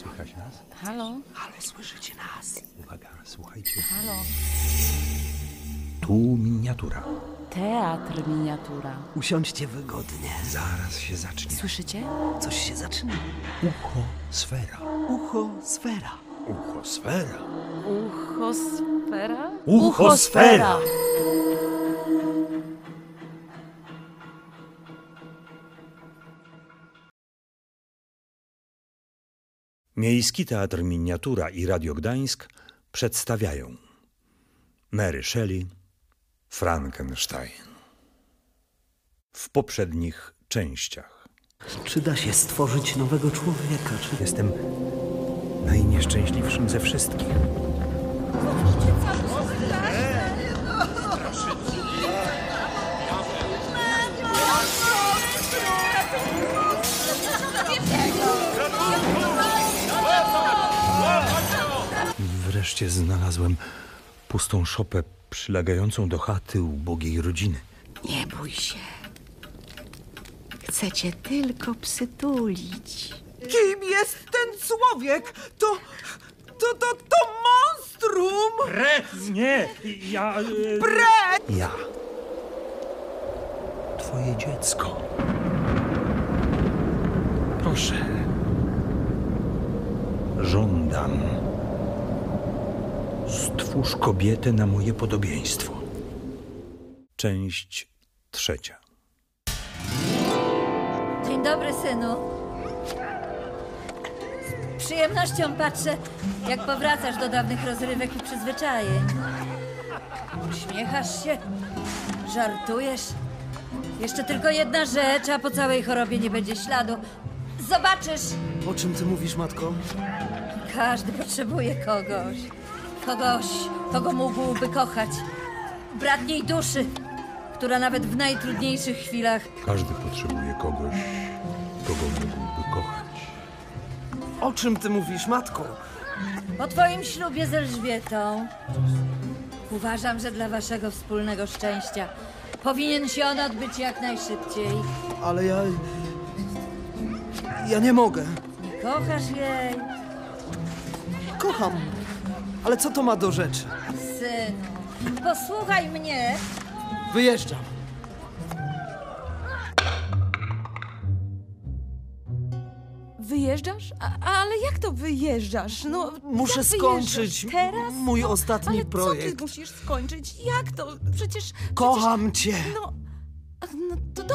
Słychać nas? Halo? Halo, słyszycie nas? Uwaga, słuchajcie. Halo? Tu miniatura. Teatr miniatura. Usiądźcie wygodnie. Zaraz się zacznie. Słyszycie? Coś się zaczyna. Ucho sfera. Ucho, sfera. Ucho sfera. Uchosfera? Uchosfera! Miejski Teatr Miniatura i Radio Gdańsk przedstawiają Mary Shelley, Frankenstein. W poprzednich częściach. Czy da się stworzyć nowego człowieka? Czy... Jestem najnieszczęśliwszym ze wszystkich. Wreszcie znalazłem pustą szopę przylegającą do chaty ubogiej rodziny. Nie bój się. Chcę cię tylko przytulić. Kim jest ten człowiek? To... To, to, to monstrum! Nie, ja... e, Bret! Ja. Twoje dziecko. Proszę. Żądam. Stwórz kobietę na moje podobieństwo. Część trzecia. Dzień dobry, synu. Z przyjemnością patrzę, jak powracasz do dawnych rozrywek i przyzwyczajeń. Uśmiechasz się, żartujesz. Jeszcze tylko jedna rzecz, a po całej chorobie nie będzie śladu. Zobaczysz, O czym ty mówisz, matko? każdy potrzebuje kogoś. Kogoś, kogo mógłby kochać. Bratniej duszy, która nawet w najtrudniejszych chwilach Każdy potrzebuje kogoś, kogo mógłby kochać. O czym ty mówisz, matko? Po twoim ślubie z Elżbietą uważam, że dla waszego wspólnego szczęścia powinien się on odbyć jak najszybciej. Ale ja... Ja nie mogę. Nie kochasz jej, Kocham. Ale co to ma do rzeczy? synu. Posłuchaj mnie. Wyjeżdżam. Wyjeżdżasz? A, ale jak to wyjeżdżasz? No, Muszę jak skończyć wyjeżdżasz? Teraz? mój ostatni ale projekt. co ty musisz skończyć? Jak to? Przecież... Kocham cię. Przecież, no, no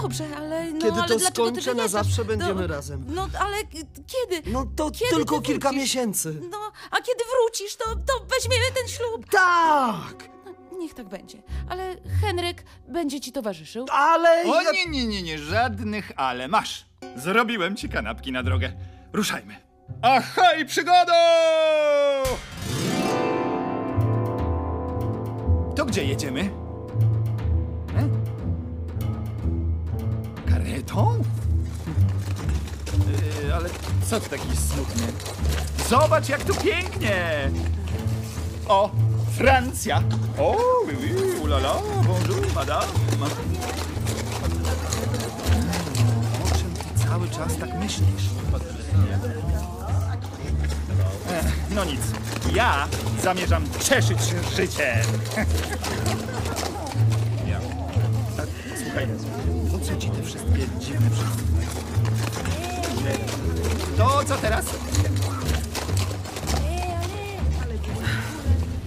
dobrze, ale no, Kiedy ale to dlaczego ty skończę, na wyjeżdżasz? zawsze będziemy no, razem. No, ale k- kiedy? No to Kiedy tylko ty kilka wrócisz? miesięcy. No, a kiedy wrócisz, to, to weźmiemy ten ślub. Tak! No, niech tak będzie. Ale Henryk będzie ci towarzyszył. Ale O ja... nie, nie, nie, nie, żadnych ale. Masz, zrobiłem ci kanapki na drogę. Ruszajmy. Ahoj, przygodo! To gdzie jedziemy? Karetą? Yy, ale co ty taki smutny? Zobacz, jak tu pięknie! O, Francja! O, oui, oui, ulala, bonjour, madame! O czym ty cały czas tak myślisz? Ech, no nic, ja zamierzam cieszyć się życiem. A, Słuchaj, po co ci te wszystkie dziwne przystępy? To co teraz?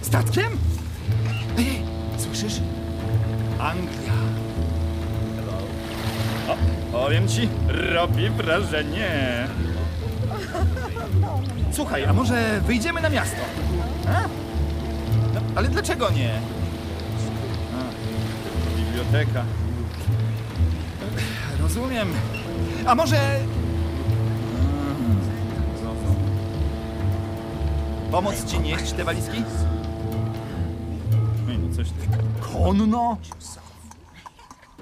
Statkiem? Słyszysz? Anglia. O, powiem ci, robi wrażenie. Słuchaj, a może wyjdziemy na miasto? A? No, ale dlaczego nie? A, biblioteka. Rozumiem. A może... Pomóc ci nieść te walizki? No coś ty. Konno?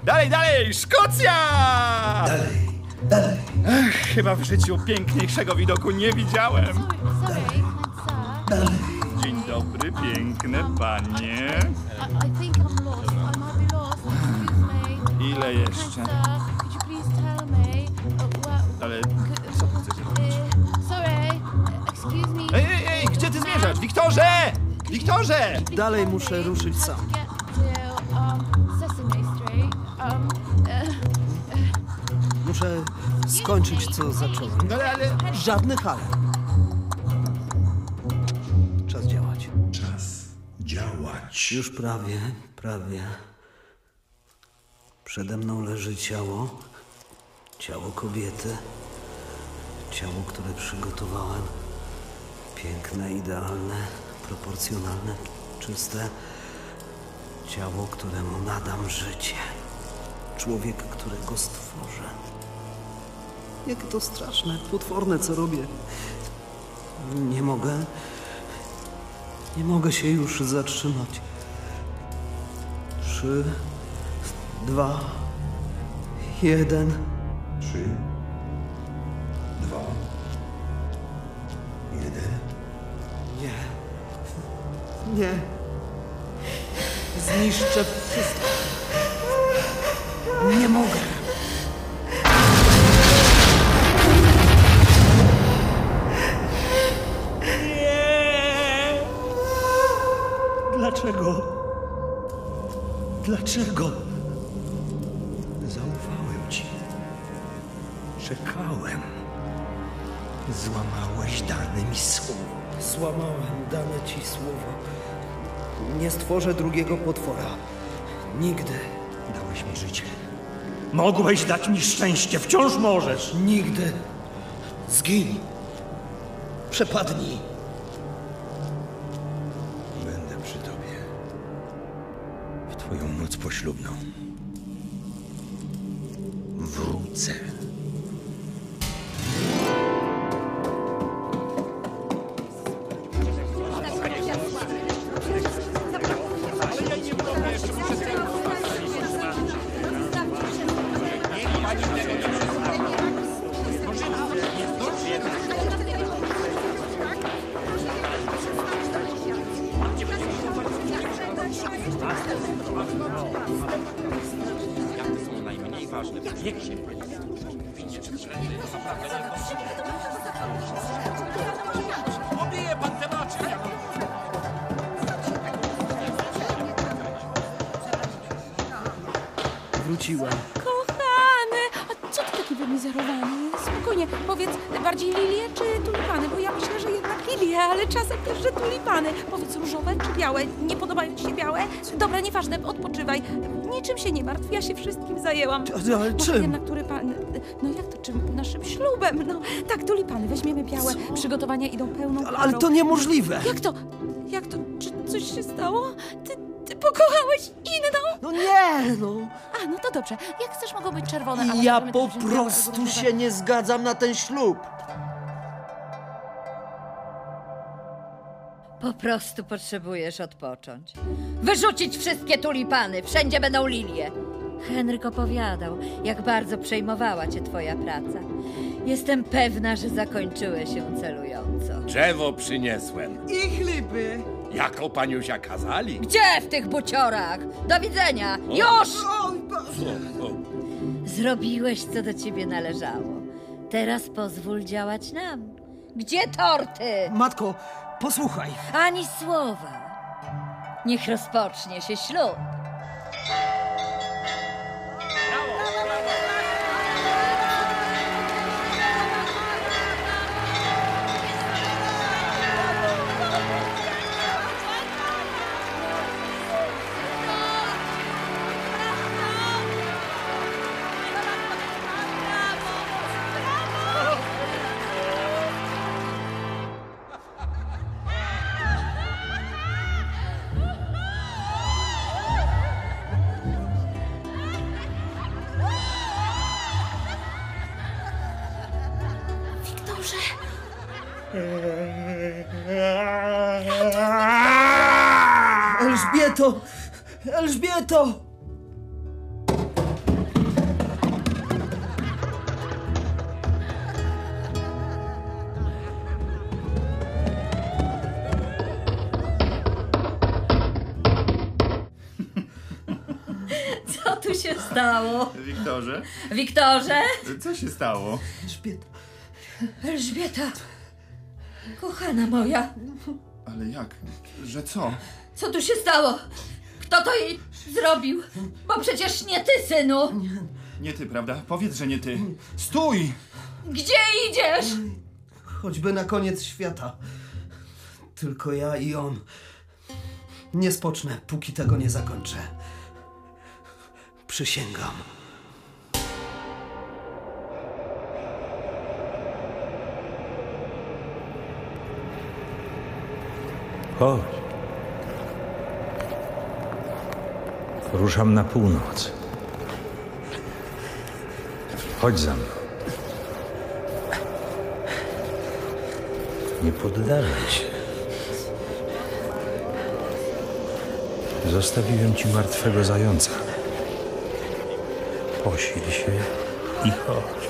Dalej, dalej! Szkocja! Dalej, dalej. Ech, chyba w życiu piękniejszego widoku nie widziałem. Sir. Dzień dobry, piękne panie. I, I Wiktorze! Dalej muszę ruszyć sam. Muszę skończyć, co zacząłem. No ale... Żadnych ale. Czas działać. Czas działać. Już prawie, prawie. Przede mną leży ciało. Ciało kobiety. Ciało, które przygotowałem. Piękne, idealne, proporcjonalne, czyste. Ciało, któremu nadam życie. Człowiek, którego stworzę. Jak to straszne, potworne, co robię. Nie mogę. Nie mogę się już zatrzymać. Trzy, dwa, jeden. Trzy, Nie. Zniszczę wszystko. Nie mogę. Nie. Dlaczego? Dlaczego? Zaufałem ci. Czekałem. Złamałeś dane mi słowo. Złamałem dane ci słowo. Nie stworzę drugiego potwora. Nigdy. Dałeś mi życie. Mogłeś dać mi szczęście, wciąż możesz. Nigdy. Zgiń. Przepadnij. Będę przy tobie. W twoją noc poślubną. Wrócę. Wróciłem. Kochany! A co ty taki wymizerowany? Spokojnie, powiedz bardziej lilie czy tulipany, bo ja myślę, że jednak lilie, ale czasem też, że tulipany. Powiedz różowe czy białe? Nie podobają ci się? Dobra, nieważne, odpoczywaj. Niczym się nie martw, ja się wszystkim zajęłam. Ale- Może czym? jednak. No jak to czym? Naszym ślubem. No tak, tulipany, weźmiemy białe. Przygotowania idą pełną Ale, parą. ale to niemożliwe. Jak to? Jak to? Czy coś się stało? Ty, ty pokochałeś inną? No nie, no. A, no to dobrze. Jak chcesz, mogą być czerwone, ale Ja możemy po też wziąć białe, prostu się nie zgadzam na ten ślub. Po prostu potrzebujesz odpocząć. Wyrzucić wszystkie tulipany, wszędzie będą lilie. Henryk opowiadał, jak bardzo przejmowała cię twoja praca. Jestem pewna, że zakończyły się celująco. Drzewo przyniesłem. I chliby. Jako paniusia kazali. Gdzie w tych buciorach? Do widzenia! Już! Oj, Boże. O, Zrobiłeś, co do ciebie należało. Teraz pozwól działać nam. Gdzie torty? Matko, posłuchaj. Ani słowa. Niech rozpocznie się ślub. Elżbieto! Elżbieto! Co tu się stało? Wiktorze, Wiktorze? co się stało? Elżbieto. Elżbieta. Kochana moja. Ale jak? Że co? Co tu się stało? Kto to jej zrobił? Bo przecież nie ty, synu! Nie ty, prawda? Powiedz, że nie ty. Stój! Gdzie idziesz? Choćby na koniec świata. Tylko ja i on. Nie spocznę, póki tego nie zakończę. Przysięgam. Chodź. Ruszam na północ. Chodź za mną. Nie poddawaj się. Zostawiłem ci martwego zająca. Posil się i chodź.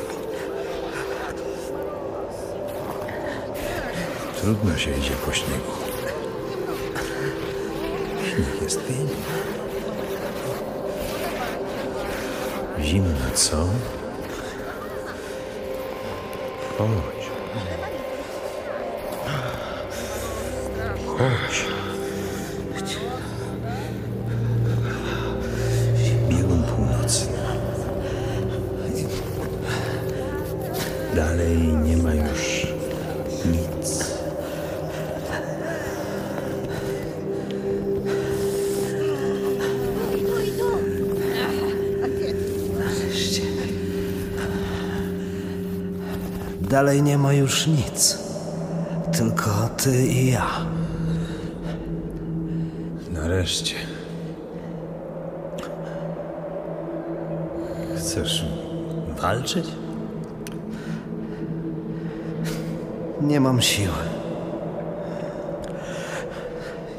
Trudno się idzie po śniegu. Śnieg jest piękny. Zimno, co? Chodź. Dalej nie ma już nic. Tylko ty i ja. Nareszcie. Chcesz walczyć? Nie mam siły.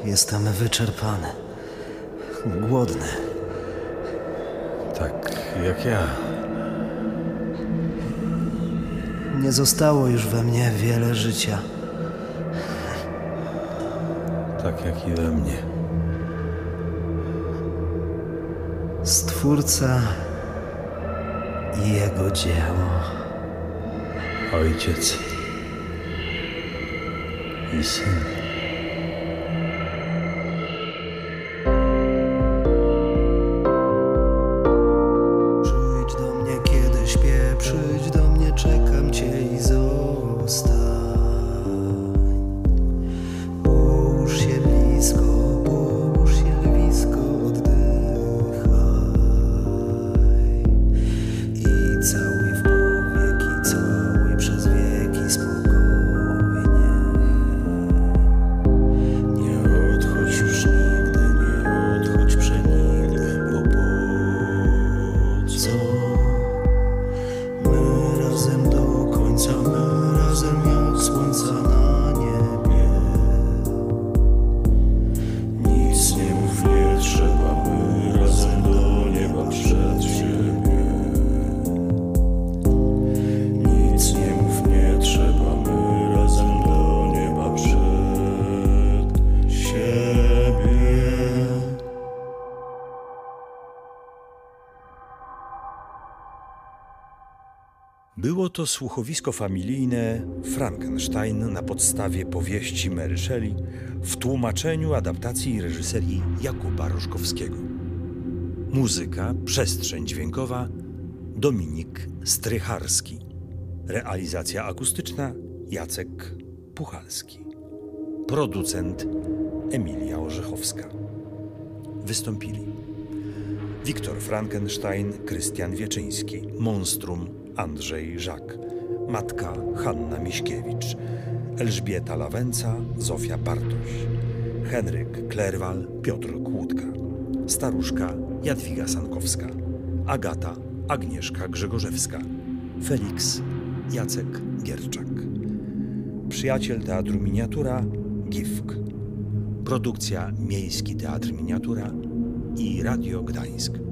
Jestem wyczerpany. Głodny. Tak jak ja. Nie zostało już we mnie wiele życia. Tak jak i we mnie. Stwórca i jego dzieło. Ojciec i syn. Było to słuchowisko familijne Frankenstein na podstawie powieści Mary Shelley w tłumaczeniu adaptacji reżyserii Jakuba Rożkowskiego. Muzyka, przestrzeń dźwiękowa Dominik Strycharski. Realizacja akustyczna Jacek Puchalski. Producent Emilia Orzechowska. Wystąpili Wiktor Frankenstein, Krystian Wieczyński, Monstrum Andrzej Żak, matka Hanna Miśkiewicz, Elżbieta Lawęca, Zofia Bartoś, Henryk Klerwal, Piotr Kłódka, staruszka Jadwiga Sankowska, Agata Agnieszka Grzegorzewska, Felix Jacek Gierczak, przyjaciel Teatru Miniatura Gifk, produkcja Miejski Teatr Miniatura i Radio Gdańsk.